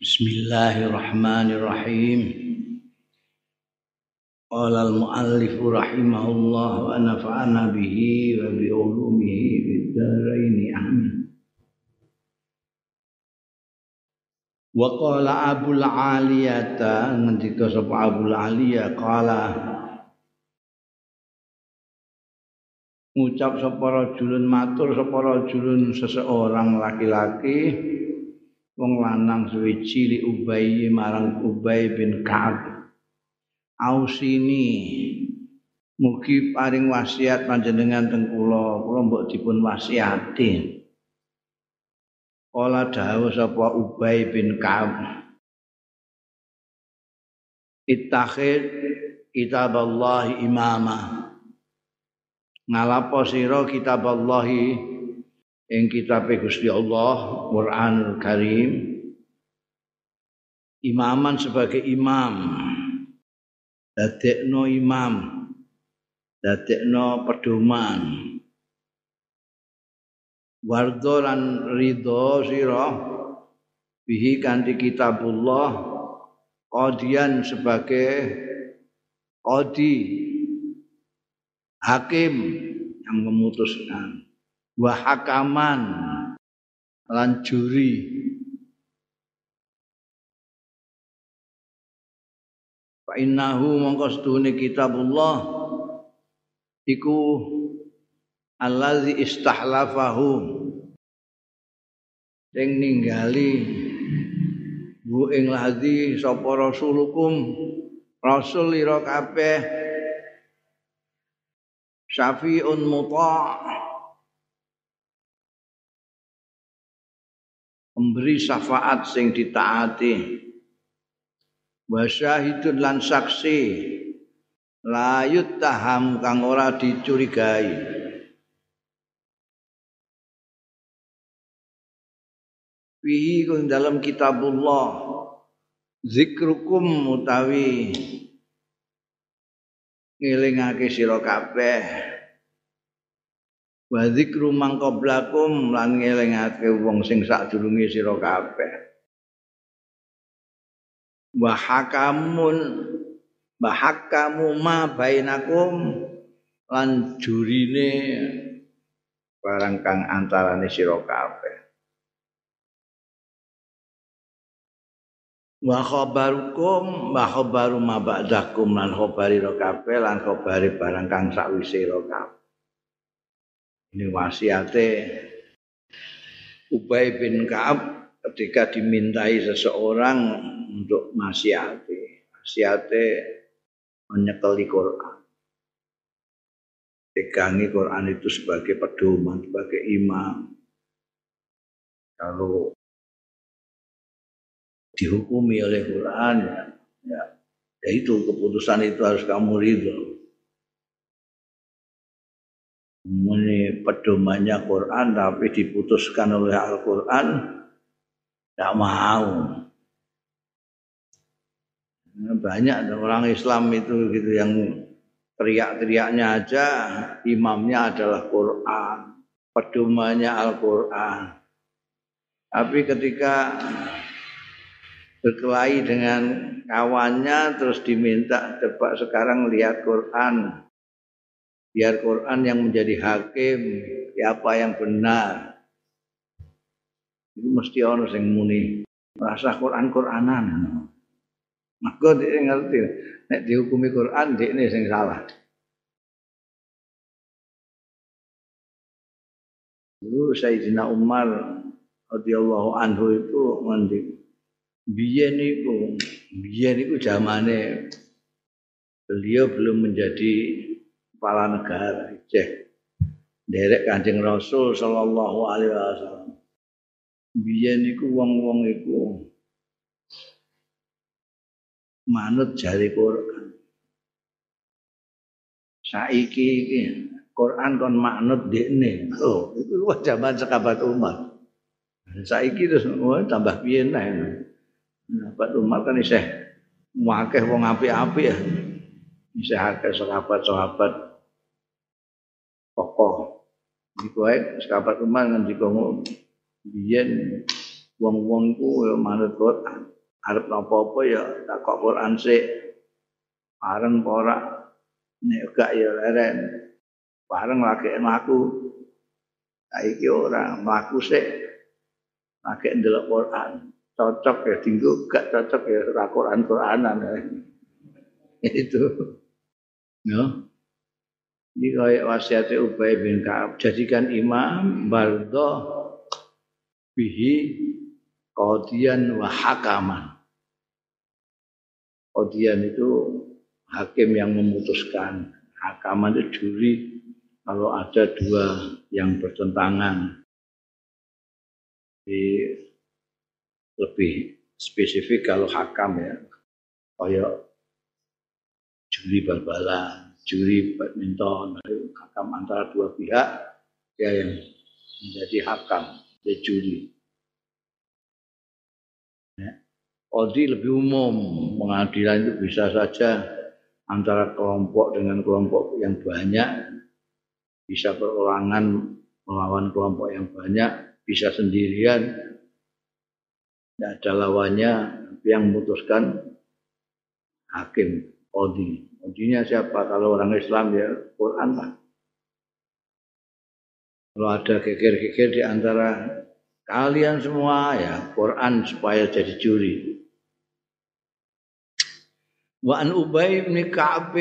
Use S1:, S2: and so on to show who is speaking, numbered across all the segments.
S1: Bismillahirrahmanirrahim. Qala al-muallif rahimahullah wa nafa'ana bihi wa bi ulumihi fid dharain amin. Wa qala Abul Aliyata ngendika sapa Abul Aliyah qala ngucap sapa rajulun matur sapa rajulun seseorang laki-laki wong lanang suwi cili Ubay marang Ubay bin Ka'ab. Ausini mugi paring wasiat panjenengan teng kula. Kula mbok dipun wasiati. Kala dawuh sapa Ubay bin Ka'ab. Ittakhid kitab Allah imama. Ngalapo sira kitab Allahi ing kitab Gusti Allah Quranul Karim imaman sebagai imam. Dadekno imam. Dadekno pedoman. Wardo lan ridho sira bihi kanthi kitabullah qadian sebagai qadi hakim yang memutuskan wa hakaman. Lan juri. Fa innahu mongko sedune kitabullah. Iku allazi istahlafahu. Sing ninggali bu ing ladzi sapa rasulukum. Rasul ira kabeh. Syafiun muta' memberi syafaat sing ditaati. Wa syahidun lan saksi. Layut taham kang ora dicurigai. Fihi kung dalam kitabullah. Zikrukum utawi ngelingake sira kabeh wa zikru mangqoblakum lan ngelingake wong sing sadurunge sira kabeh. Wa hakamun wa ma bainakum lan jurine barang kang antarane sira kabeh. Wa khabarukum wa khabaru ma ba'dakum lan khabari kabeh lan khabari barang kang sakwise kabeh Ini wasiate Ubay bin Ka'ab ketika dimintai seseorang untuk wasiate. Wasiate menyekeli Quran. Pegangi Quran itu sebagai pedoman, sebagai imam. Kalau dihukumi oleh Quran ya, ya itu keputusan itu harus kamu ridho. Ini pedomannya Quran tapi diputuskan oleh Al-Quran tidak mau. Banyak orang Islam itu gitu yang teriak-teriaknya aja imamnya adalah Quran pedomannya Al-Quran. Tapi ketika berkelahi dengan kawannya terus diminta coba sekarang lihat Quran biar Quran yang menjadi hakim siapa yang benar. Itu mesti orang yang muni merasa Quran Quranan. Maka dia ngerti nek dihukumi Quran dia ini yang salah. Dulu Sayyidina Umar radhiyallahu anhu itu ngendi biyen niku biyen niku zamane beliau belum menjadi kepala negara. Cek. Derek Kanjeng Rasul sallallahu alaihi wasallam. Biyen iku wong-wong iku manut jari Quran. Saiki iki Quran kon manut dekne. Oh itu zaman sekabat Umar. Saiki terus oh, tambah piye nah Sahabat Umar kan isih wakeh wong apik-apik ya. Isih akeh sahabat-sahabat. Iku ae sahabat Umar ngendika biyen wong-wong ku ya manut Quran. Arep napa-apa ya takok Quran sik. Bareng ora nek gak ya leren. Bareng lagi mlaku. Saiki ora mlaku sik. Lagi ndelok Quran. Cocok ya tinggu gak cocok ya ora Quran-Quranan. Itu. Ya. Ini kayak wasiatnya Ubay bin Ka'ab. Jadikan imam bardo bihi qadiyan wa hakaman. Qadiyan itu hakim yang memutuskan. Hakaman itu juri kalau ada dua yang bertentangan. Jadi lebih spesifik kalau hakam ya. Kayak juri bal-balan, juri badminton, hakam antara dua pihak ya yang menjadi hakam, ya juri. Kodi lebih umum, pengadilan itu bisa saja antara kelompok dengan kelompok yang banyak, bisa perorangan melawan kelompok yang banyak, bisa sendirian, tidak ada lawannya, yang memutuskan hakim, kodi. Kodinya siapa? Kalau orang Islam ya Quran lah. Kalau ada geger-geger di antara kalian semua ya Quran supaya jadi juri. Wa an Ubay bin Ka'ab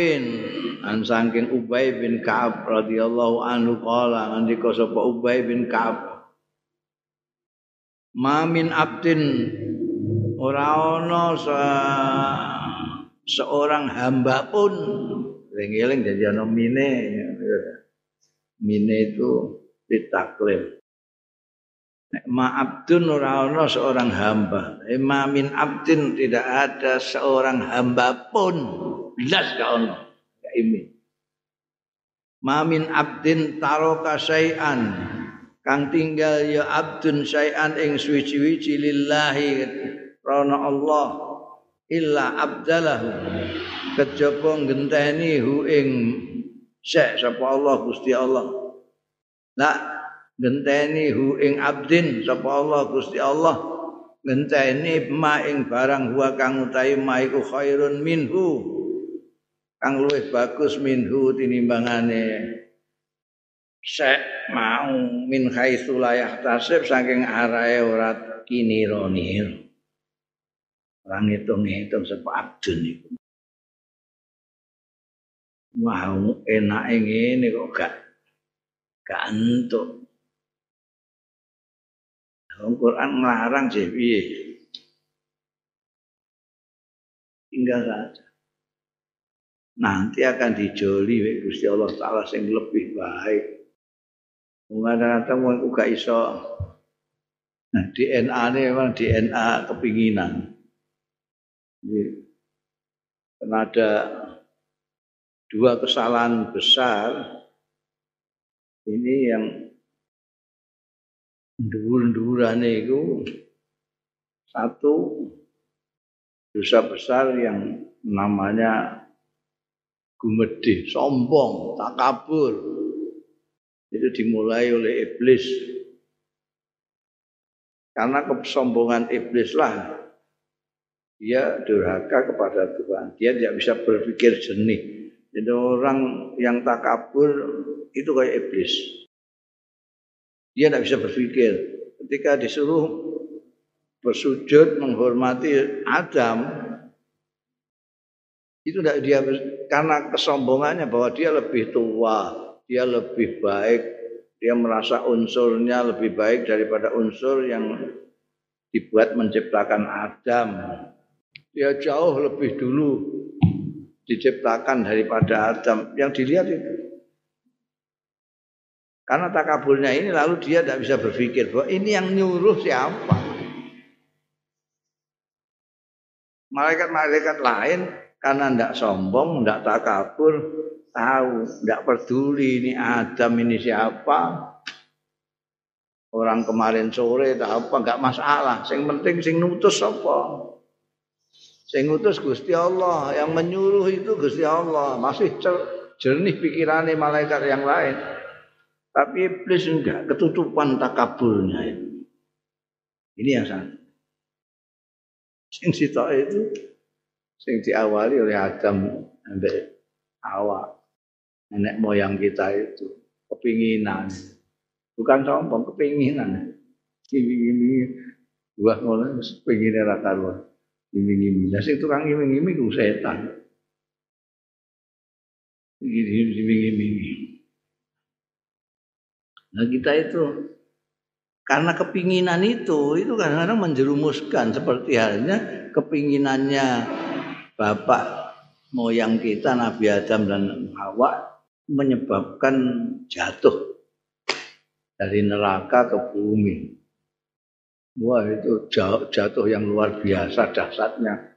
S1: an saking Ubay bin Ka'ab radhiyallahu anhu qala ngendika sapa Ubay bin Ka'ab Ma min abdin ora ana se seorang hamba pun eling-eling jadi ana mine mine itu ditaklif Ma abdun ora ana seorang hamba. Ma min abdin tidak ada seorang hamba pun. Jelas gak ono. Gak ini. Ma min abdin taroka syai'an. Kang tinggal ya abdun syai'an ing suwi-wiji lillahi rana Allah illa abdalahu. Kejaba ngenteni hu ing syek sapa Allah Gusti Allah. Nah, ngenteni hu ing abdin sapa Allah Gusti Allah. Ngenteni ma ing barang huwa kang utahe ma iku khairun minhu. Kang luwih bagus minhu tinimbangane. Sek mau min haitsu la yahtasib saking arahe ora kinira-nira ora ngitung-ngitung sapa abdun iku Wah, enake ngene kok gak gak entuk. Al-Quran melarang sih piye. Tinggal saja. Nanti akan dijoli Gusti Allah Taala yang lebih baik. Mungkin kadang wong gak iso. Nah, DNA ini memang DNA kepinginan. Karena ada dua kesalahan besar ini yang dhuwur-dhuwurane iku satu dosa besar yang namanya gumedhe, sombong, takabur. Itu dimulai oleh iblis. Karena kesombongan iblis lah dia durhaka kepada Tuhan. Dia tidak bisa berpikir jernih. Jadi orang yang takabur itu kayak iblis. Dia tidak bisa berpikir. Ketika disuruh bersujud menghormati Adam, itu tidak dia karena kesombongannya bahwa dia lebih tua, dia lebih baik, dia merasa unsurnya lebih baik daripada unsur yang dibuat menciptakan Adam. Dia jauh lebih dulu diciptakan daripada Adam. Yang dilihat itu karena takaburnya ini lalu dia tidak bisa berpikir bahwa ini yang nyuruh siapa. Malaikat-malaikat lain karena tidak sombong, tidak takabur, tahu, tidak peduli ini Adam ini siapa. Orang kemarin sore tak apa, nggak masalah. Yang penting sing nutus apa. Sing nutus Gusti Allah, yang menyuruh itu Gusti Allah. Masih jernih pikirannya malaikat yang lain. Tapi iblis enggak, ketutupan takaburnya itu. Ini yang satu. Sing itu sing diawali oleh Adam ambek Hawa. Nenek moyang kita itu kepinginan. Bukan sombong, kepinginan. Gini-gini buah ngono kepingin ra. Gini-gini. Lah sing tukang gini-gini ku setan. Gini-gini. Nah kita itu karena kepinginan itu itu kadang-kadang menjerumuskan seperti halnya kepinginannya bapak moyang kita Nabi Adam dan Hawa menyebabkan jatuh dari neraka ke bumi. Wah itu jatuh yang luar biasa dahsyatnya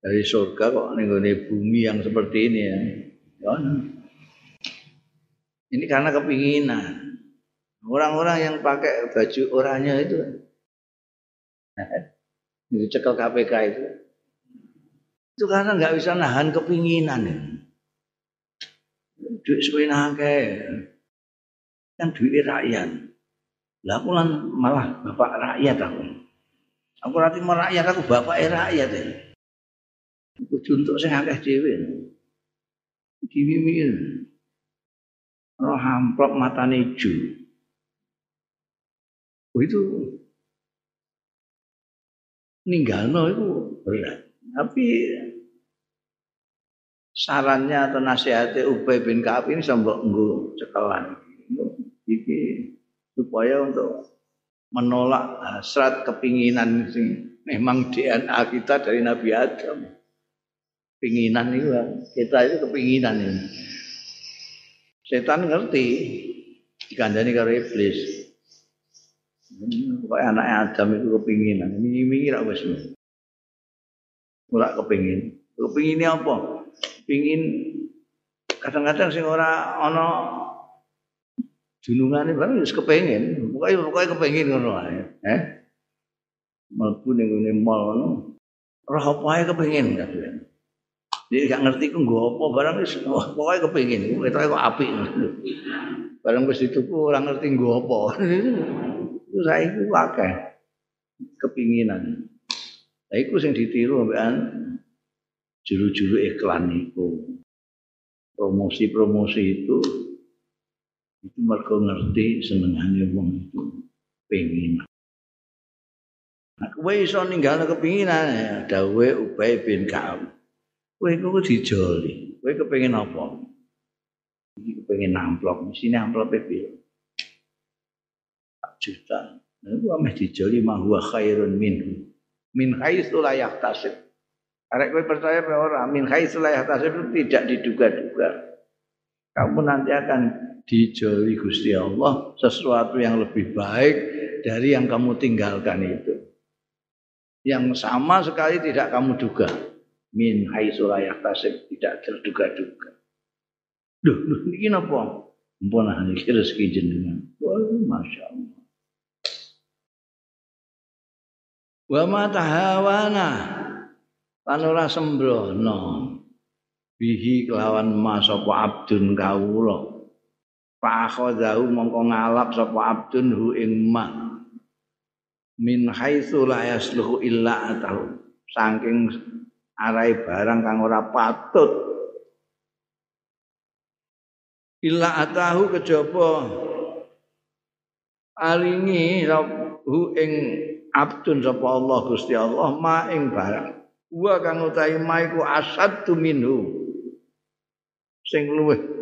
S1: dari surga kok nih bumi yang seperti ini ya. ya. Ini karena kepinginan. Orang-orang yang pakai baju oranye itu, itu cekel KPK itu, itu karena nggak bisa nahan kepinginan. Duit suwe kan duit rakyat. Lah aku malah bapak rakyat aku. Aku nanti mau rakyat aku bapak rakyat ya. Aku untuk saya akeh dhewe. Diwiwi. Roh amplop matane ijo. Oh, itu ninggalno itu berat. Tapi sarannya atau nasihatnya Ubay bin Ka'ab ini sambok nggo cekelan. Iki supaya untuk menolak hasrat kepinginan sing memang DNA kita dari Nabi Adam. Kepinginan itu kita itu kepinginan ini. Setan ngerti dikandani karo iblis. Pokoknya anak Adam itu kepinginan. Mingi-mingi rak wis. Ora kepingin. Kepinginnya apa? Pingin kadang-kadang sing ora ana junungane bareng wis kepengin. Pokoke pokoke kepengin ngono ae. Eh? Mlebu ning ngene mall ngono. Ora apa ae kepengin kabeh. Dia gak ngerti ku nggo apa barang wis pokoke kepengin. Ketoke kok apik. Barang wis dituku ora ngerti nggo apa. Itu itu akeh kepinginan. Lah iku sing ditiru ambekan juru-juru iklan itu. Promosi-promosi itu itu mereka ngerti senengane wong itu pengen. Nah, kowe iso ninggalno kepinginan ya, dawe Ubay bin Ka'ab. Kowe iku dijoli. Kowe kepengin apa? Iki kepengin amplop, sini amplope piro? juta. Nah, itu ameh dijoli huwa khairun minhu. Min haitsu la yahtasib. Arek kowe percaya apa ora? Min haitsu la yahtasib itu tidak diduga-duga. Kamu nanti akan dijoli Gusti Allah sesuatu yang lebih baik dari yang kamu tinggalkan itu. Yang sama sekali tidak kamu duga. Min haitsu la yahtasib tidak terduga-duga. Duh, duh ini napa? Mpun niki rezeki jenengan. Wah, Masya Allah. wa ma tahawana sembrono bihi kelawan ma sapa abdun kawula fa akhadhahu mongko ngalap sapa abdun hu ing ma min haitsu la yasluhu illa atahu. Saking arai barang kang ora patut. Illa atahu kejaba alingi hu ing abdun sapa Allah Gusti Allah ma ing barang. Wa kang utahe ma iku asaddu minhu. Sing luwih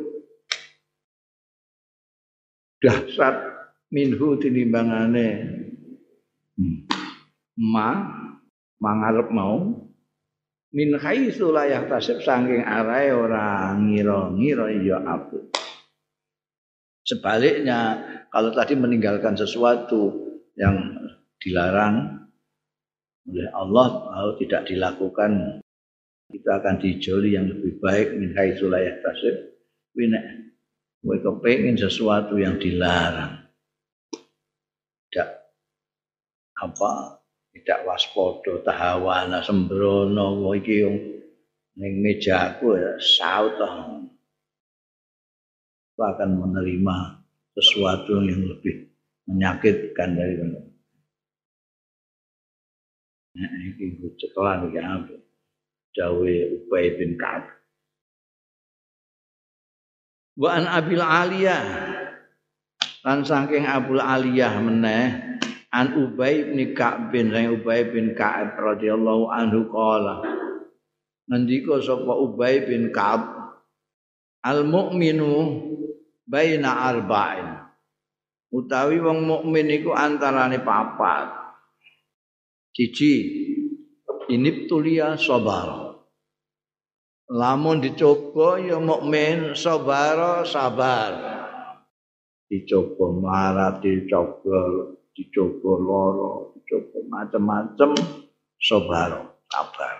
S1: dahsyat minhu tinimbangane. Hmm. ma mangarep mau. Min haitsu la yahtasib saking arahe ora ngira-ngira ya abdun sebaliknya kalau tadi meninggalkan sesuatu yang dilarang oleh Allah kalau tidak dilakukan kita akan dijoli yang lebih baik. Min haitsu la yahtasib kowe kepengin sesuatu yang dilarang tidak apa tidak waspada tahawana sembrono iki ning mejaku ya saut akan menerima sesuatu yang lebih menyakitkan dari Nah, iki cekelan iki apa? Dawe Ubay bin Ka'ab. Wa an Abil Aliyah. Lan saking Abul Aliyah meneh an Ubay bin Ka'ab bin Ubay bin Ka'ab radhiyallahu anhu qala ngendika sapa Ubay bin Ka'ab al mukminu baina arba'in. Utawi wong mukmin iku antarane papat. Cici ini tulia sabar lamun dicoba ya mukmin sabar sabar. Dicoba marah dicoba dicoba loro dicoba macam-macam sabar sabar.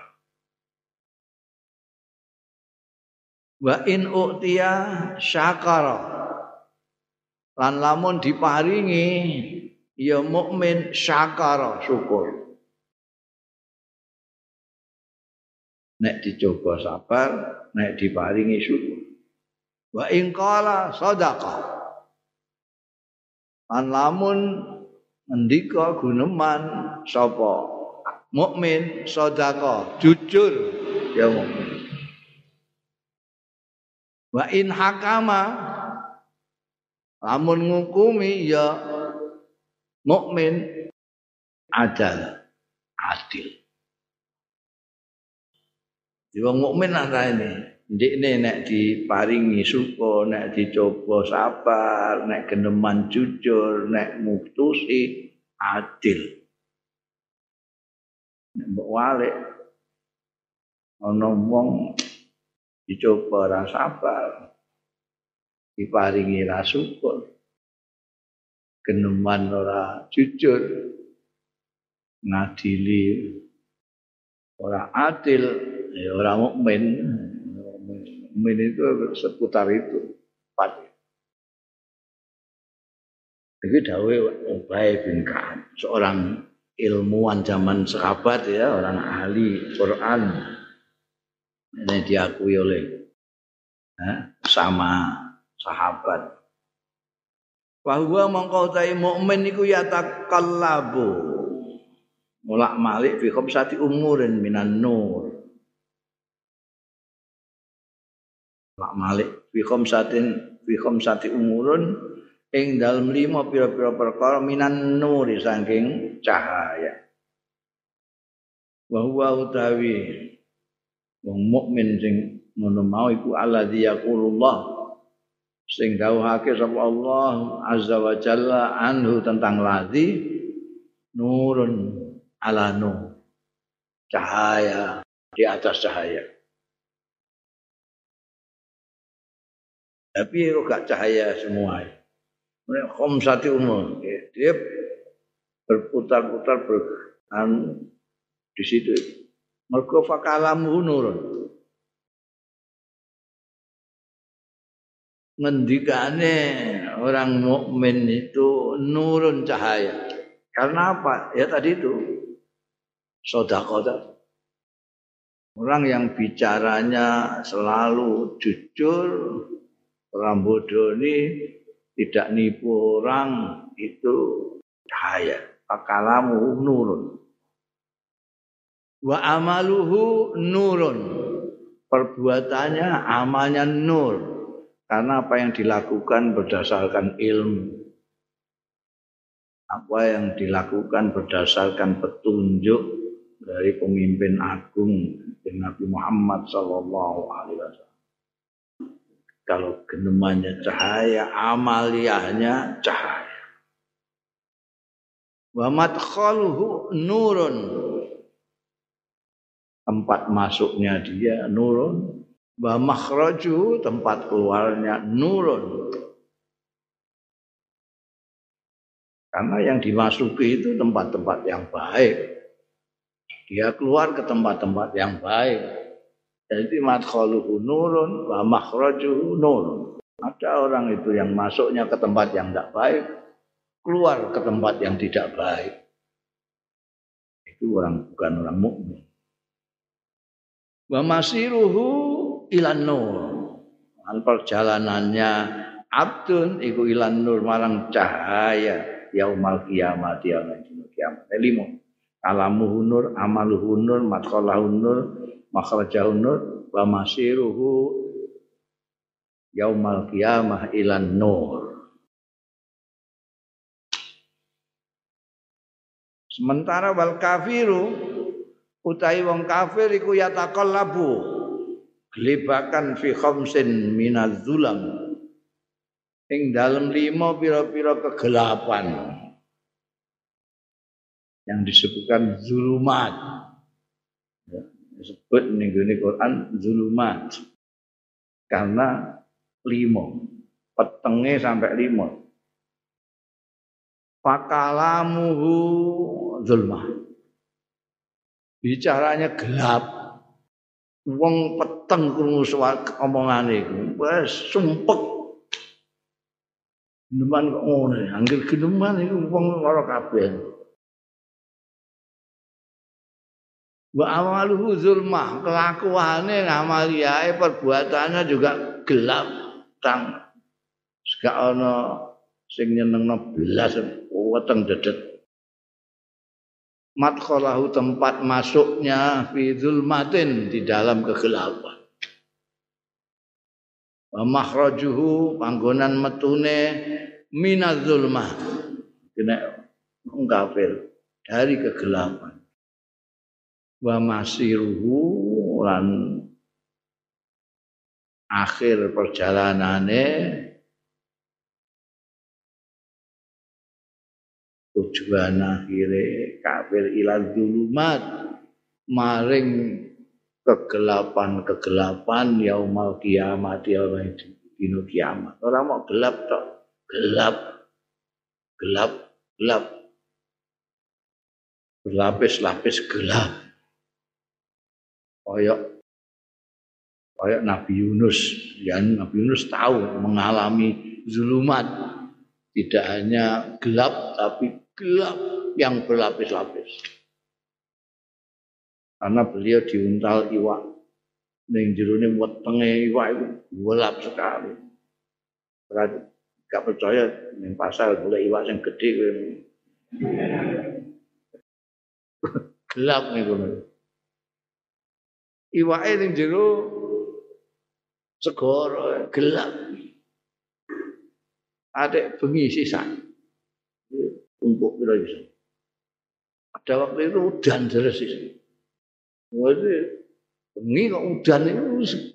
S1: Wa in u'tiya syakara. Lan lamun diparingi ya mukmin syakara syukur nek dicoba sabar nek diparingi syukur. Wa in qala sadaqah lan lamun ngendika guneman sapa mukmin sedekah jujur ya mukmin. Wa in hakama lamun ngukumi ya mukmin adal adil wong mukmin ana ini. Ndekne nek diparingi suka nek dicoba sabar nek geneman jujur nek mutusi adil. Nek mbok walik ana wong dicoba ora sabar diparingi ra syukur geneman ora jujur ngadili ora adil ya ora mukmin mukmin itu seputar itu empat Ini dawe Ubay bin Ka'ab, seorang ilmuwan zaman sahabat ya, orang ahli Quran. Ini diakui oleh ya, sama sahabat. Bahwa mengkau tahu mukmin itu ya takallabu. Mulak malik fi khamsati umurin minan nur. Mulak malik. Fi khamsatin fi khamsati umurun ing dalem lima pira-pira perkara minan nuri saking cahaya. Wa huwa utawi wong mukmin sing ngono mau iku alladzi yaqulullah sing dawuhake sapa Allah azza wa jalla anhu tentang ladzi nurun ala nur. Cahaya di atas cahaya tapi kok gak cahaya semua? Satu umur dia berputar-putar ber, anu, di situ. Mergo fakalamu nurun. Ngendikane orang mukmin itu nurun cahaya. Karena apa? Ya tadi itu. Sodako orang yang bicaranya selalu jujur ini tidak nipu orang itu cahaya. Akalamu nurun. Wa amaluhu nurun. Perbuatannya amalnya nur. Karena apa yang dilakukan berdasarkan ilmu. Apa yang dilakukan berdasarkan petunjuk dari pemimpin agung Nabi Muhammad Sallallahu Alaihi kalau genemannya cahaya, amaliyahnya cahaya. Wa madkhaluhu nurun. Tempat masuknya dia nurun. Wa makhraju tempat keluarnya nurun. Karena yang dimasuki itu tempat-tempat yang baik. Dia keluar ke tempat-tempat yang baik. Jadi madkhaluhu nurun wa makhrajuhu nurun. Ada orang itu yang masuknya ke tempat yang tidak baik, keluar ke tempat yang tidak baik. Itu orang bukan orang mukmin. Wa masiruhu ilan nur. Al perjalanannya abdun iku ilan nur marang cahaya yaumal kiamat yaumul kiamat. Limo. Kalamu nur amaluhu nur madkhalahu nur makhrajahu nur wa masiruhu yaumal qiyamah ilan nur. Sementara wal kafiru utai wong kafir iku yataqallabu gelibakan fi khamsin minaz zulam. Ing dalam lima pira-pira kegelapan yang disebutkan zulumat ya, disebut ning Quran zulumat karena lima petenge sampai lima fakalamuhu zulmah. Bicaranya gelap. Wong peteng krungu omongane iku. Wes sumpek. Geneman kok ngono, anggere geneman iku wong lara kabeh. Wa amaluhu zulmah, kelakuane ngamaliae perbuatannya juga gelap. Tang. Gak ana sing nyenengno belas weteng dedet. Madkhalahu tempat masuknya fi zulmatin di dalam kegelapan. Wa makhrajuhu panggonan metune minaz zulmah. Kena kafir dari kegelapan wa masiruhu lan akhir perjalanane tujuan akhirnya kafir ilan dulumat maring kegelapan-kegelapan yaumal kiamat yaumul dino kiamat. Orang mau gelap tok, gelap, gelap, gelap. Berlapis-lapis gelap. Koyok koyok Nabi Yunus, ya Nabi Yunus tahu mengalami zulumat tidak hanya gelap tapi gelap yang berlapis-lapis. Karena beliau diuntal iwak. Ning jerone wetenge iwak itu gelap sekali. Berarti gak percaya ning pasar boleh iwak yang gede gelap nih kono. Iwake ning jero segoro gelap. Ada bengi sisan untuk kira bisa. Ada waktu itu udan deras sih. Jadi bengi kok udan itu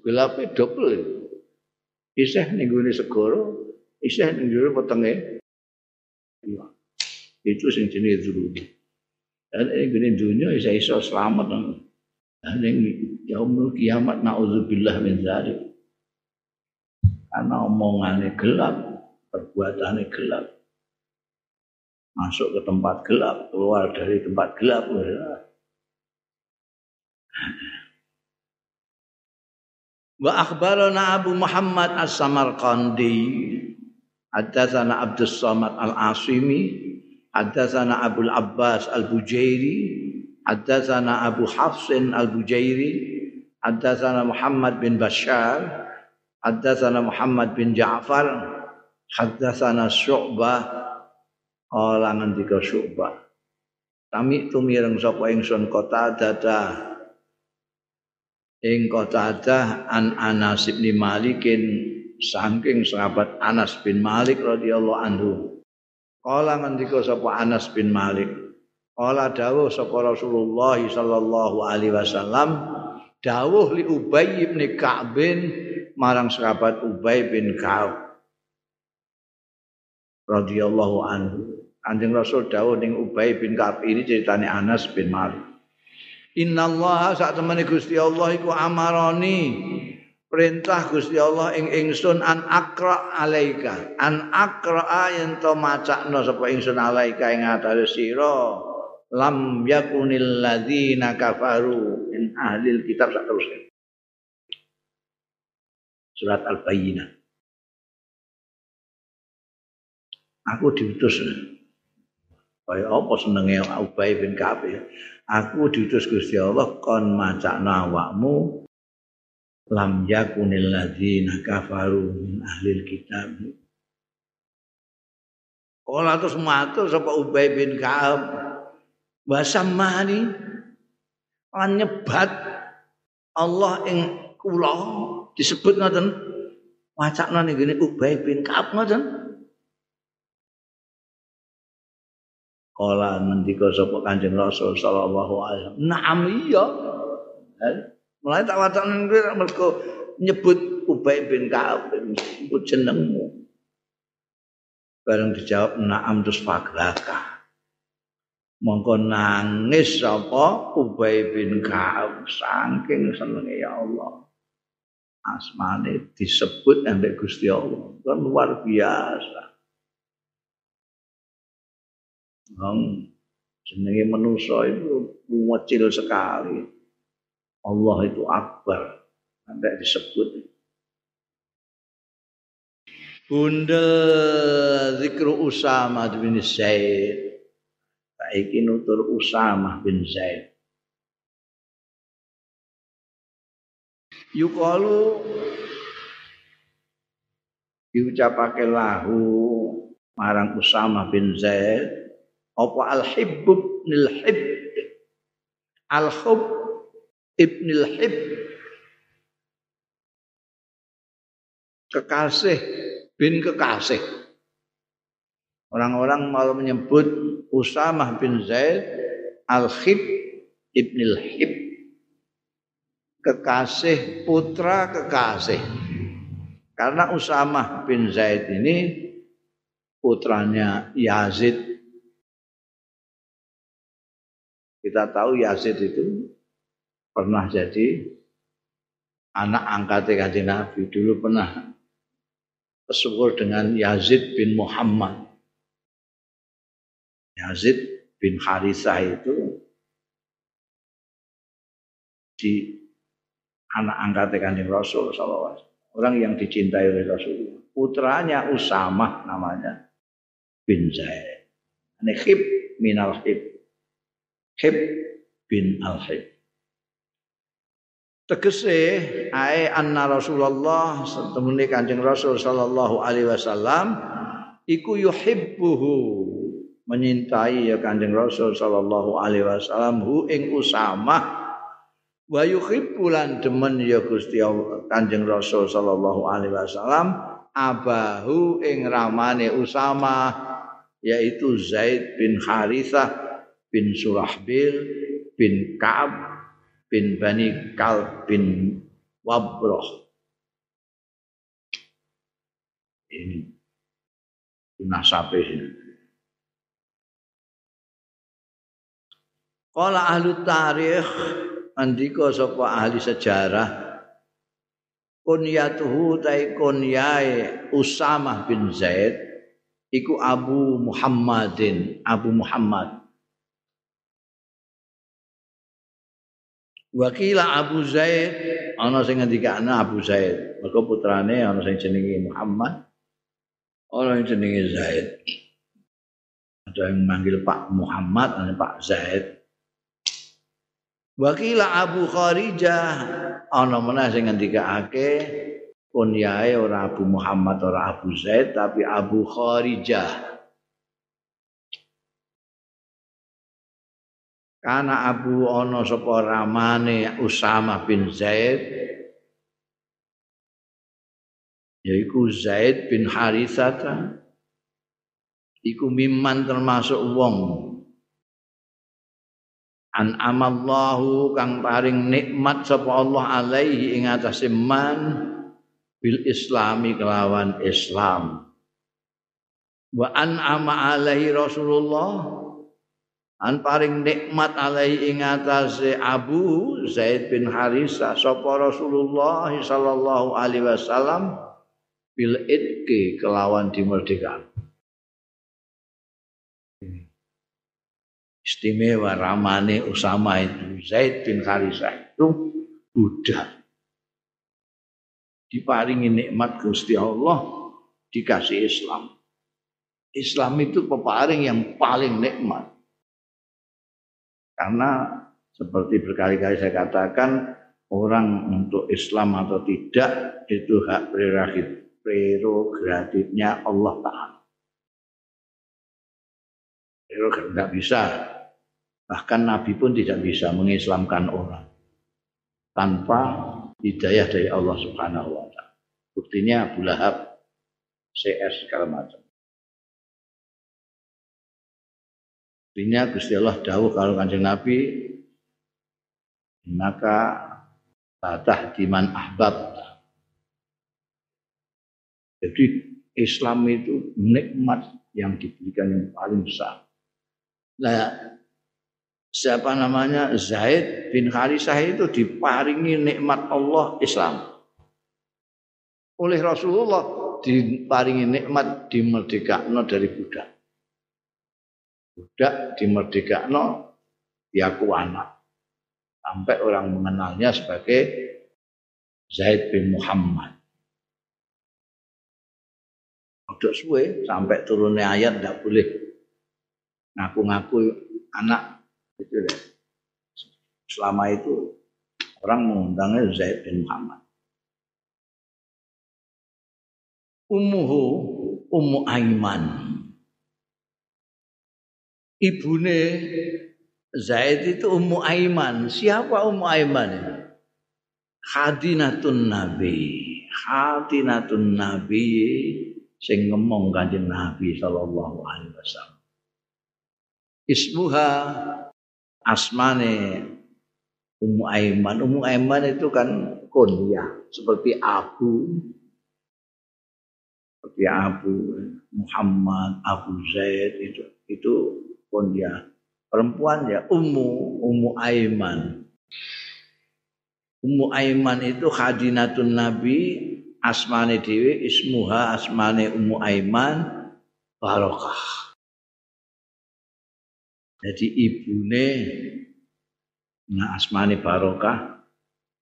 S1: gelapnya double. Iseh ning gone segoro, iseh ning jero wetenge. Iya. Itu sing jenenge dulu. Dan ini gini dunia bisa iso selamat. Dan ini yaumul kiamat na'udzubillah min zalik. Karena omongannya gelap, perbuatannya gelap masuk ke tempat gelap, keluar dari tempat gelap. Wa akhbarana Abu Muhammad As-Samarqandi Haddatsana Abdus Samad Al-Asimi Haddatsana Abu Abbas Al-Bujairi Haddatsana Abu Hafsin Al-Bujairi Haddatsana Muhammad bin Bashar Haddatsana Muhammad bin Ja'far Haddatsana Syu'bah Kala ngendika Syu'bah. Kami tumireng sapa ingsun kota dadah ing kota ada an Anas bin Malikin saking sahabat Anas bin Malik radhiyallahu anhu. Kala ngendika sapa Anas bin Malik. Kala dawuh sapa Rasulullah sallallahu alaihi wasallam dawuh li Ubay bin Ka'b marang sahabat Ubay bin Ka'ab radhiyallahu anhu. Kanjeng Rasul dawuh ning Ubay bin Ka'ab ini ceritane Anas bin Malik. Inna Allah sak temene Gusti Allah iku amaroni perintah Gusti Allah ing ingsun an akra alaika. An akra yen to macakno sapa ingsun alaika ing atase sira lam yakunil ladzina kafaru. Min ahlil kitab sak terus surat al-bayyinah. Aku diutus. Kaya apa senenge Ubay bin Ka'ab ya. Aku diutus Gusti Allah kon macakna awakmu. Lam yakunil ladzina kafaru min ahlil kitab. Kala terus matur sapa Ubay bin Ka'ab wasamani lan nyebat Allah ing kula disebut ngoten wacana ning ngene Ubay bin Ka'ab ngoten Kala ngendika sapa Kanjeng Rasul sallallahu alaihi wasallam, "Na'am iya." Mulai tak wacana mergo nyebut Ubay bin Ka'ab nyebut jenengmu. Bareng dijawab na'am terus fagraka. Mongko nangis sapa Ubay bin Ka'ab saking senenge ya Allah. Asmane disebut ambek Gusti Allah. Kan luar biasa. Wong jenenge manusa itu kecil sekali. Allah itu akbar. Sampai disebut. Bunda zikru Usama bin Zaid. Saiki nutur Usama bin Zaid. Yukalu diucapake lahu marang Usama bin Zaid apa al-hibb ibnil hibb? Al-hub ibnil hibb. Kekasih bin kekasih orang-orang malah menyebut Usamah bin Zaid al-hib ibnil hib kekasih putra kekasih karena Usamah bin Zaid ini putranya Yazid Kita tahu Yazid itu pernah jadi anak angkat kanjeng Nabi. Dulu pernah bersyukur dengan Yazid bin Muhammad. Yazid bin Harithah itu di anak angkat kanjeng Rasul SAW. Orang yang dicintai oleh Rasul. Putranya Usamah namanya bin Zaid. Ini khib minal khib. Hib bin Al-Hib. Tegese ae anna Rasulullah setemune Kanjeng Rasul sallallahu alaihi wasallam iku yuhibbuhu menyintai ya Kanjeng Rasul sallallahu alaihi wasallam hu ing Usamah wa yuhibbu lan demen ya Gusti Kanjeng Rasul sallallahu alaihi wasallam abahu ing ramane Usamah yaitu Zaid bin Harithah bin Surahbil bin Ka'ab bin Bani Kalb bin Wabroh. Ini nasabe Kala ahli tarikh andika sapa ahli sejarah kunyatuhu tai kunyae Usamah bin Zaid iku Abu Muhammadin Abu Muhammad Wakila Abu Zaid ana sing ngendikane Abu Zaid. Mergo putrane ana sing jenenge Muhammad. Ana sing jenenge Zaid. Ada yang manggil Pak Muhammad, ada Pak Zaid. Wakila Abu Kharijah ana meneh sing ngendikake kunyae ora Abu Muhammad ora Abu Zaid tapi Abu Kharijah. Karena Abu Ono sapa ramane Usama bin Zaid yaiku Zaid bin Harithah iku miman termasuk wong an amallahu kang paring nikmat sapa Allah alaihi ing atase man bil islami kelawan Islam. Wa an ama alaihi Rasulullah an paring nikmat alaihi ing atase Abu Zaid bin Harisa sapa Rasulullah sallallahu alaihi wasallam bil idki kelawan dimerdekakan istimewa ramane Usama itu Zaid bin Harisa itu budak. Diparingi nikmat Gusti Allah dikasih Islam. Islam itu peparing yang paling nikmat. Karena seperti berkali-kali saya katakan orang untuk Islam atau tidak itu hak prerogatif prerogatifnya Allah Taala. Prerogatif nggak bisa Bahkan Nabi pun tidak bisa mengislamkan orang tanpa hidayah dari Allah Subhanahu wa taala. Buktinya Abu Lahab, CS segala macam. Buktinya Gusti Allah dawuh kalau kanjeng Nabi maka tatah diman ahbab. Jadi Islam itu nikmat yang diberikan yang paling besar. Nah, siapa namanya Zaid bin Harisah itu diparingi nikmat Allah Islam. Oleh Rasulullah diparingi nikmat dimerdekakno dari budak. Budak dimerdekakno diaku anak. Sampai orang mengenalnya sebagai Zaid bin Muhammad. Udah suwe sampai turunnya ayat tidak boleh ngaku-ngaku anak itu ya. Selama itu orang mengundangnya Zaid bin Muhammad. Ummuhu Ummu Aiman. Ibune Zaid itu Ummu Aiman. Siapa Ummu Aiman? Khadinatun Nabi. Khadinatun Nabi sing ngomong kanjeng Nabi sallallahu alaihi wasallam. Ismuha asmane Ummu Aiman. Ummu Aiman itu kan kunyah seperti Abu seperti Abu Muhammad, Abu Zaid itu itu kunyah. Perempuan ya Ummu Ummu Aiman. Ummu Aiman itu khadinatun Nabi asmane dewi ismuha asmane Ummu Aiman barokah. Jadi ibune nah asmani barokah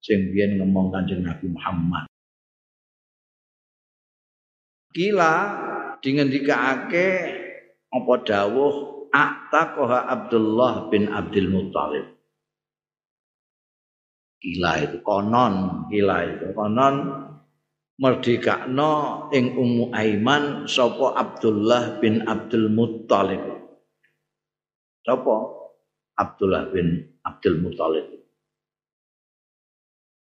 S1: sing biyen ngomong Kanjeng Nabi Muhammad. Kila dingendikake apa dawuh Aqtaqaha Abdullah bin Abdul Muthalib. Kila itu konon, kila itu konon merdekakno ing Ummu Aiman sapa Abdullah bin Abdul Muthalib. Sapa? Abdullah bin Abdul Muthalib.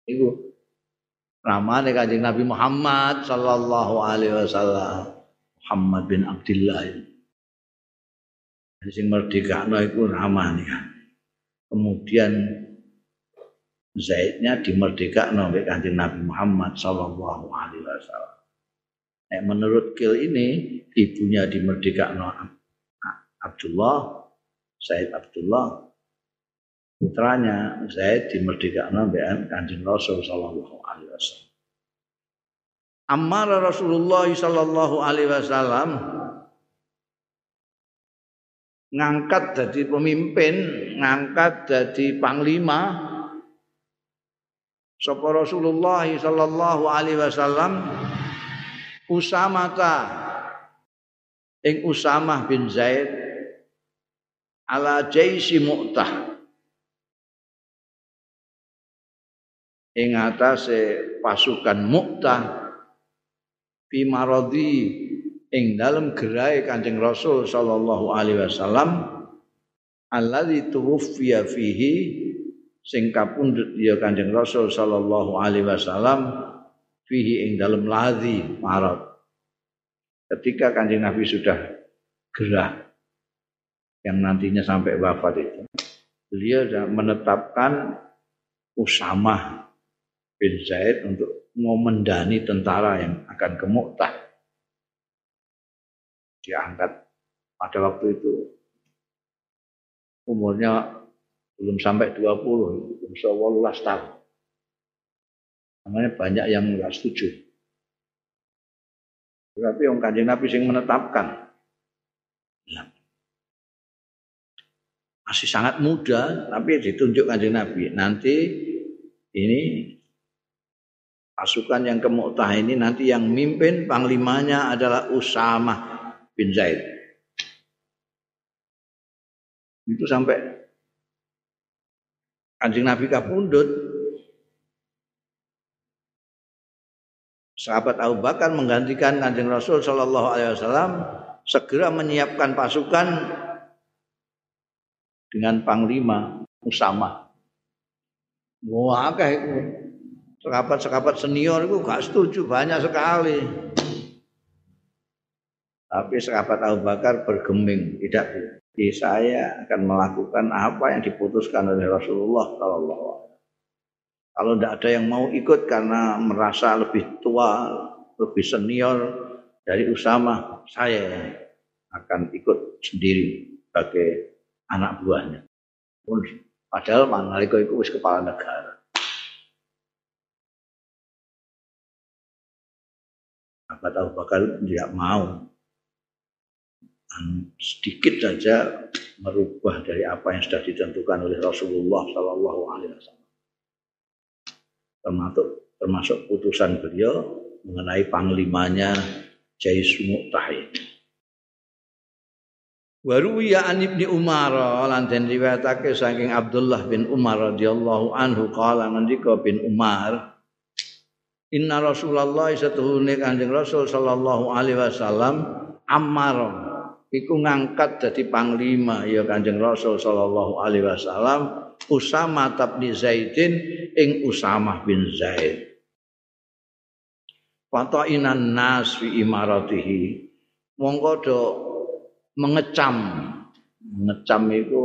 S1: Iku ramane Kanjeng Nabi Muhammad sallallahu alaihi wasallam. Muhammad bin Abdullah. Sing merdekakno iku ramane. Kemudian Zaidnya dimerdekakno oleh Kanjeng Nabi Muhammad sallallahu alaihi wasallam. Nah, menurut Kil ini ibunya dimerdekakno Abdullah Said Abdullah. Putranya Zaid dimerdekakan oleh Kanjeng Rasul sallallahu alaihi wasallam. Ammar Rasulullah sallallahu alaihi wasallam ngangkat jadi pemimpin, ngangkat jadi panglima. Sapa Rasulullah sallallahu alaihi wasallam? Usamata. Ing Usamah bin Zaid ala jaisi mu'tah. Ing atase pasukan mu'tah fi maradi ing dalam gerai Kanjeng Rasul sallallahu alaihi wasallam alladzi tuwfiya fihi sing kapundhut ya Kanjeng Rasul sallallahu alaihi wasallam fihi ing dalam ladzi marad. Ketika Kanjeng Nabi sudah gerah yang nantinya sampai wafat itu. Beliau menetapkan Usamah bin Zaid untuk memendani tentara yang akan ke Mu'tah. Diangkat pada waktu itu umurnya belum sampai 20, belum 18 tahun. Namanya banyak yang nggak setuju. Tapi yang kanjeng Nabi sing menetapkan. Masih sangat muda tapi ditunjuk kanjeng Nabi. Nanti ini pasukan yang ke Mu'tah ini nanti yang mimpin panglimanya adalah Usamah bin Zaid. Itu sampai kanjeng Nabi kapundut. Sahabat Abu Bakar menggantikan kanjeng Rasul Shallallahu Alaihi Wasallam segera menyiapkan pasukan dengan panglima Usama. Wah, akeh iku. Sekapat-sekapat senior itu gak setuju banyak sekali. Tapi sekapat Abu Bakar bergeming, tidak di saya akan melakukan apa yang diputuskan oleh Rasulullah Shallallahu Kalau tidak ada yang mau ikut karena merasa lebih tua, lebih senior dari Usama, saya akan ikut sendiri sebagai anak buahnya. Padahal Mangaliko itu wis kepala negara. Apa tahu bakal tidak mau sedikit saja merubah dari apa yang sudah ditentukan oleh Rasulullah Shallallahu Alaihi Wasallam. Termasuk termasuk putusan beliau mengenai panglimanya Jais Mu'tahid. Waruwiya an Ibni Umar lan den riwayatake saking Abdullah bin Umar radhiyallahu anhu kala ngendika bin Umar Inna Rasulullah satuhune Kanjeng Rasul sallallahu alaihi wasallam ammar iku ngangkat dadi panglima ya Kanjeng Rasul sallallahu alaihi wasallam Usama bin Zaidin ing Usama bin Zaid. Fatainan nas fi imaratihi. Do mengecam. Mengecam itu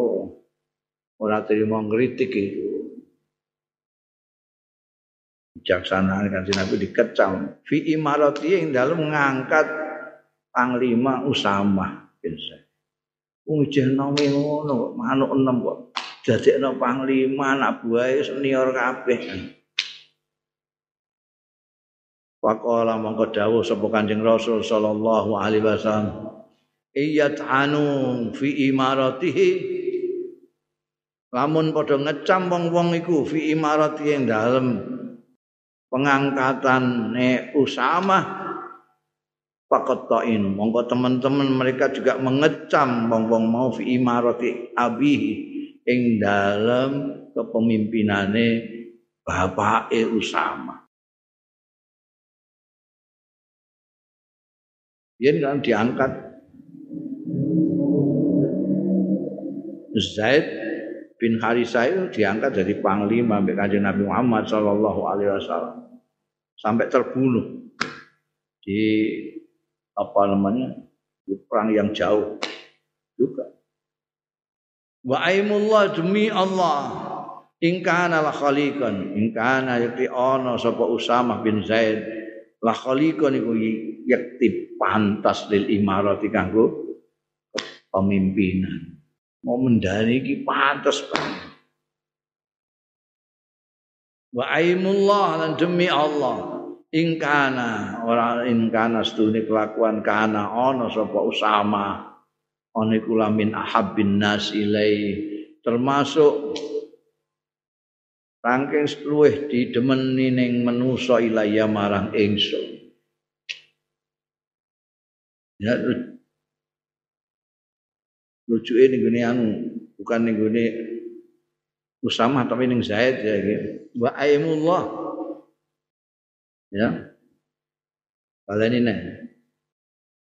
S1: ora terima ngritik itu. Bijaksanaan kan Nabi dikecam. Fi imarati yang dalam mengangkat panglima Usama bin Zaid. Ujana ngono manuk enem kok. Dadekno panglima anak buah senior kabeh. Pakola mongko dawuh sapa Kanjeng Rasul sallallahu alaihi wasallam iyat'anu fi imaratihi lamun padha ngecam wong-wong iku fi imarati yang dalem pengangkatan ne Usama Pakotain, mongko teman-teman mereka juga mengecam wong-wong mau fi imarati abihi ing dalam kepemimpinane bapake Usama. Yen kan diangkat Zaid bin Harisah itu diangkat jadi panglima sampai kanjeng Nabi Muhammad Shallallahu Alaihi Wasallam sampai terbunuh di apa namanya di perang yang jauh juga. Wa aimullah demi Allah ingkana la khaliqan ingkana yakti ana sapa Usamah bin Zaid la khaliqan iku yakti pantas lil imarati kanggo pemimpinan mau mendani iki pantes banget. Wa aimullah lan demi Allah ingkana ora ingkana stune kelakuan kana ana sapa usama ana iku lamin ahabbin nas ilai termasuk rangking luweh didemeni ning manusa ilaya marang ingsun ya rujuke ning gone anu bukan ning gone Usamah tapi ning Zaid ya gitu. Wa aimullah. Ya. Baleni nih.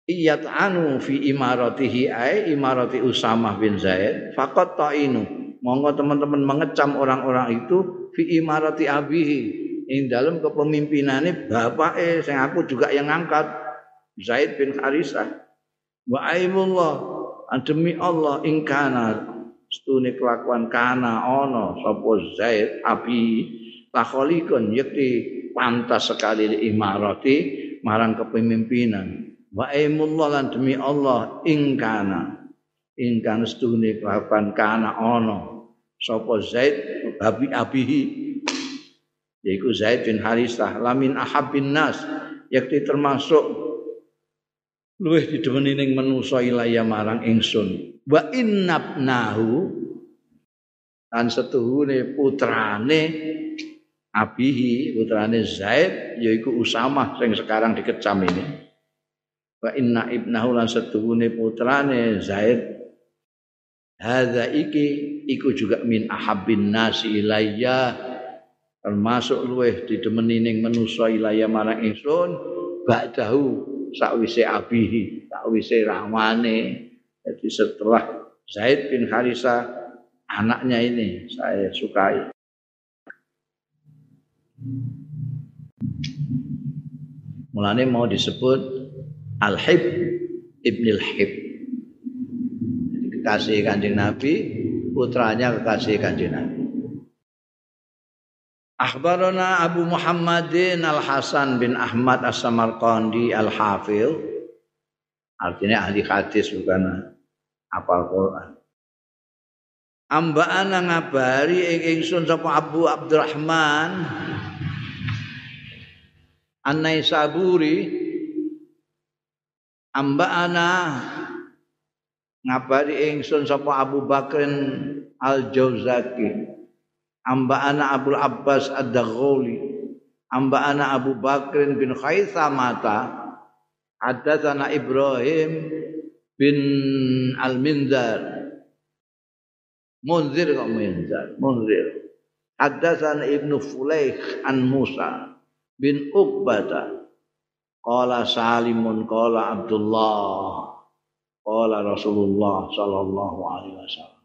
S1: Iyat anu fi imaratihi ay imarati Usamah bin Zaid faqat ta'inu. Monggo teman-teman mengecam orang-orang itu fi imarati abihi ing dalam kepemimpinannya bapak eh sing aku juga yang ngangkat Zaid bin Harisah. Wa aimullah demi Allah ingkana stune kelakuan kana ana sapa Zaid abi takhalikun yakti pantas sekali li imarati marang kepemimpinan. Wa aimullah lan demi Allah ingkana ingkana stune kelakuan kana ana sapa Zaid abi abihi. Yaiku Zaid bin Harisah lamin ahabin nas yakti termasuk luwih didemeni ning manusa ilaya marang ingsun. Wa innabnahu lan setuhune putrane abihi putrane Zaid yaiku Usamah sing sekarang dikecam ini. Wa inna ibnahu lan setuhune putrane Zaid. Hadza iki iku juga min ahabbin nasi ilayya termasuk luwih didemeni ning manusa ilaya marang ingsun. Ba'dahu sakwise abihi, sakwise ramane. Jadi setelah Zaid bin Harisa anaknya ini saya sukai. Mulanya mau disebut Al-Hib Ibn Al-Hib. Kekasih kanjeng Nabi, putranya kekasih kanjeng Nabi. Akhbarana Abu Muhammadin Al-Hasan bin Ahmad As-Samarqandi Al-Hafil. Artinya ahli hadis bukan apal Quran. Amba'ana ngabari ing ingsun sapa Abu Abdurrahman An-Naisaburi Amba'ana ngabari ingsun sapa Abu Bakrin Al-Jauzaki amba ana Abdul Abbas Ad-Daghuli. Amba ana Abu Bakr bin Khaisamata Hadatsana Ibrahim bin Al-Minzar. Munzir kok Munzir. Munzir Ibnu Fulaikh an Musa bin Uqbata. Qala Salimun qala Abdullah. Qala Rasulullah sallallahu alaihi wasallam.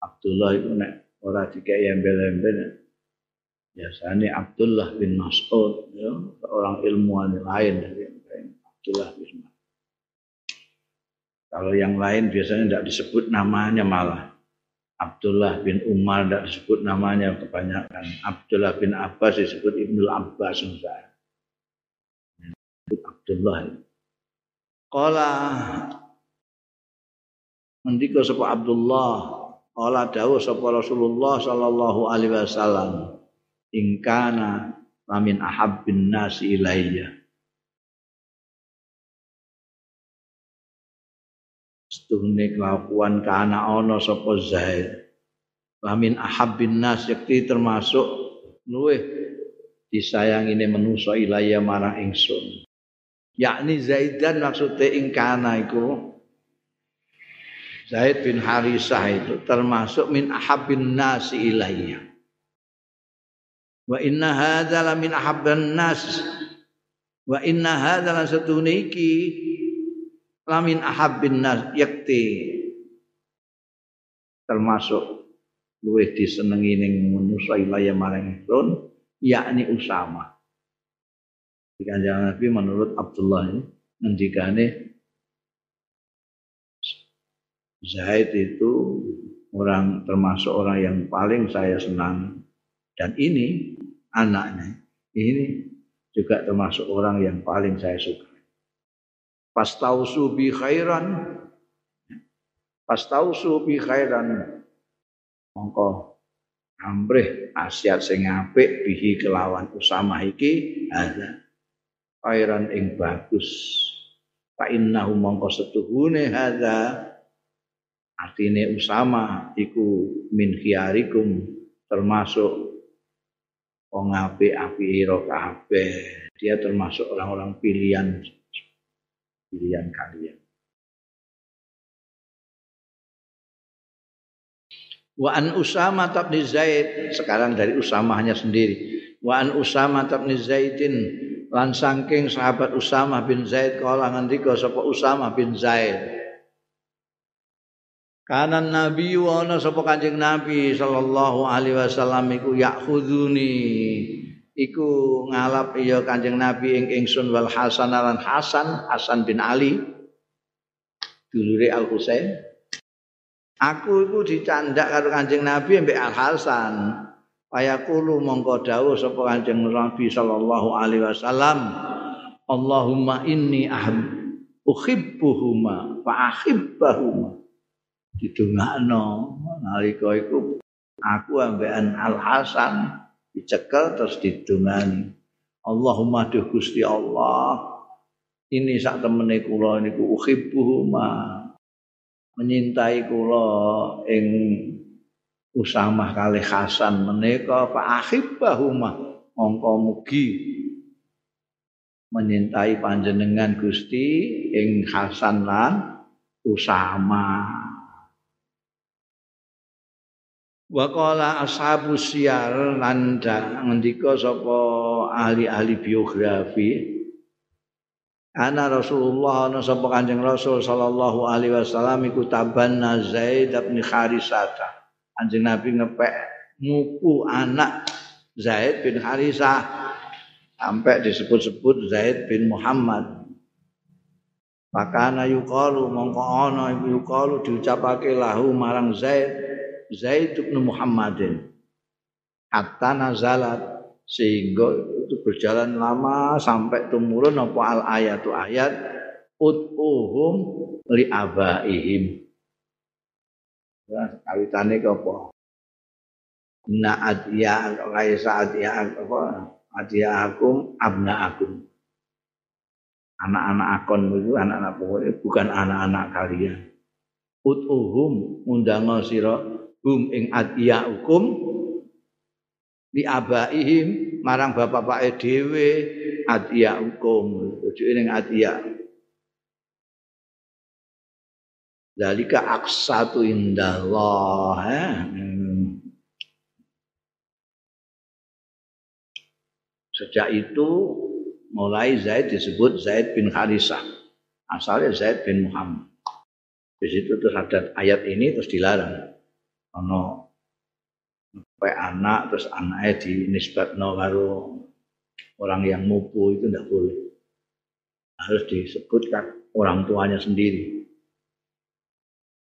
S1: Abdullah nek ora dikai embel-embel. Biasanya Abdullah bin Mas'ud ya, seorang ilmuwan lain dari Abdullah bin Mas'ud. Kalau yang lain biasanya tidak disebut namanya malah. Abdullah bin Umar tidak disebut namanya kebanyakan. Abdullah bin Abbas disebut Ibnu Abbas misalnya. Abdullah. Kala Ngendika sapa Abdullah Ola dawuh sapa Rasulullah sallallahu alaihi wasallam ingkana lamin ahabbin nasi ilayya. Setuhne kelakuan kana ana sapa Zaid lamin ahabbin nas yakti termasuk luweh disayangine manusa ilayya marang ingsun. Yakni Zaidan maksudnya ingkana iku Zaid bin Harisah itu termasuk min ahabbin nasi ilayya. Wa inna hadza la min ahabban nas. Wa inna hadza la satune iki la min ahabbin nas yakti. Termasuk luwih disenengi ning manusa ilayya marang ingsun yakni Usama. Di Nabi menurut Abdullah ini ngendikane Zaid itu orang termasuk orang yang paling saya senang dan ini anaknya ini juga termasuk orang yang paling saya suka. Pastausu bi khairan Pastausu bi khairan mongko ambrih asiat sing apik bihi kelawan Usama iki ada khairan ing bagus. Fa innahu mongko setuhune hadza Artinya Usama iku min khiyarikum termasuk wong apik-apik kabeh. Dia termasuk orang-orang pilihan pilihan kalian. Wa an Usama tabni Zaid sekarang dari Usamahnya sendiri. Wa an Usama tabni Zaidin lan saking sahabat Usama bin Zaid kala ngendika sapa Usama bin Zaid Kanan Nabi wa ana sapa Kanjeng Nabi sallallahu alaihi wasallam iku yakhuduni. Iku ngalap ya Kanjeng Nabi ing ingsun wal Hasan lan Hasan Hasan bin Ali. Dulure Al Husain Aku iku dicandak karo Kanjeng Nabi mbek Al Hasan Payakulu mongko dawuh sapa Kanjeng Nabi sallallahu alaihi wasallam Allahumma inni ahib uhibbuhuma fa ahibbahuma didongakno nalika iku aku ambekan Al Hasan dicekel terus didongani. Allahumma duh Gusti Allah ini sak temene kula niku uhibbuhuma menyintai kula ing Usamah kali Hasan menika fa ahibbahuma mongko mugi menyintai panjenengan Gusti ing Hasan lan Usamah Wa qala ashabu siyar lan ngendika sapa ahli-ahli biografi Ana Rasulullah ana sapa Kanjeng Rasul sallallahu alaihi wasallam iku tabanna Zaid bin Harisata. Kanjeng Nabi ngepek muku anak Zaid bin Harisah sampai disebut-sebut Zaid bin Muhammad. Maka ana yuqalu mongko ana yuqalu diucapake lahu marang Zaid Zaid bin Muhammadin. Hatta nazalat sehingga itu berjalan lama sampai tumurun apa al ayatu ayat ut'uhum li abaihim. Ya kawitane apa? Na adiya kaya saat ya apa? Adiya akum abna akum. Anak-anak akon itu anak-anak pokoknya bukan anak-anak kalian. Ut'uhum undang sira hum ing adiya hukum li abaihim marang bapak-bapake dhewe adiya hukum rujuke ning adiya dalika aksatu indallah eh? Sejak itu mulai Zaid disebut Zaid bin Harisah. Asalnya Zaid bin Muhammad. Di situ terus ada ayat ini terus dilarang. Ono sampai anak terus anaknya dinisbatno karo orang yang mupu itu tidak boleh. Harus disebutkan orang tuanya sendiri.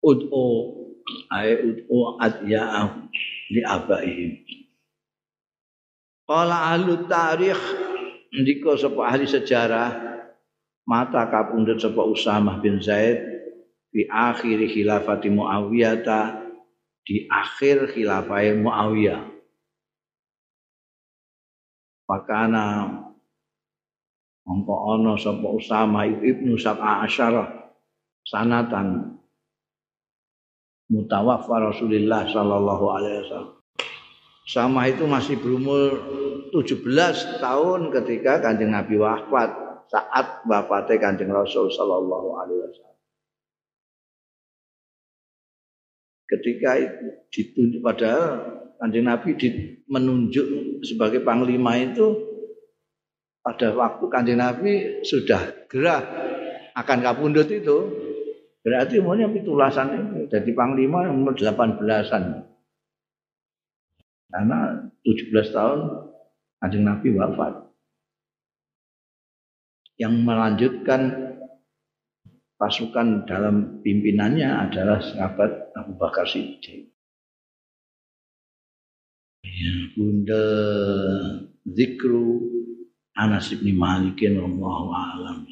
S1: Ud'u ay ud'u adya li abaihim. Kala ahlu tarikh ndika sapa ahli sejarah mata kapundhut sapa Usamah bin Zaid di akhir khilafati Muawiyah di akhir khilafah Muawiyah. Pakana mongko ana sapa Usama ibnu Sab'a asyara sanatan mutawaffa Rasulullah sallallahu alaihi wasallam. Sama itu masih berumur 17 tahun ketika Kanjeng Nabi wafat saat wafatnya Kanjeng Rasul sallallahu alaihi wasallam. Ketika itu ditunjuk padahal kanjeng Nabi menunjuk sebagai panglima itu pada waktu kanjeng Nabi sudah gerah akan kapundut itu berarti umurnya pitulasan itu jadi panglima umur 18-an karena 17 tahun kanjeng Nabi wafat. Yang melanjutkan pasukan dalam pimpinannya adalah sahabat Abu Bakar Siddiq. Ya, bunda zikru Anas bin Malikin wallahu a'lam.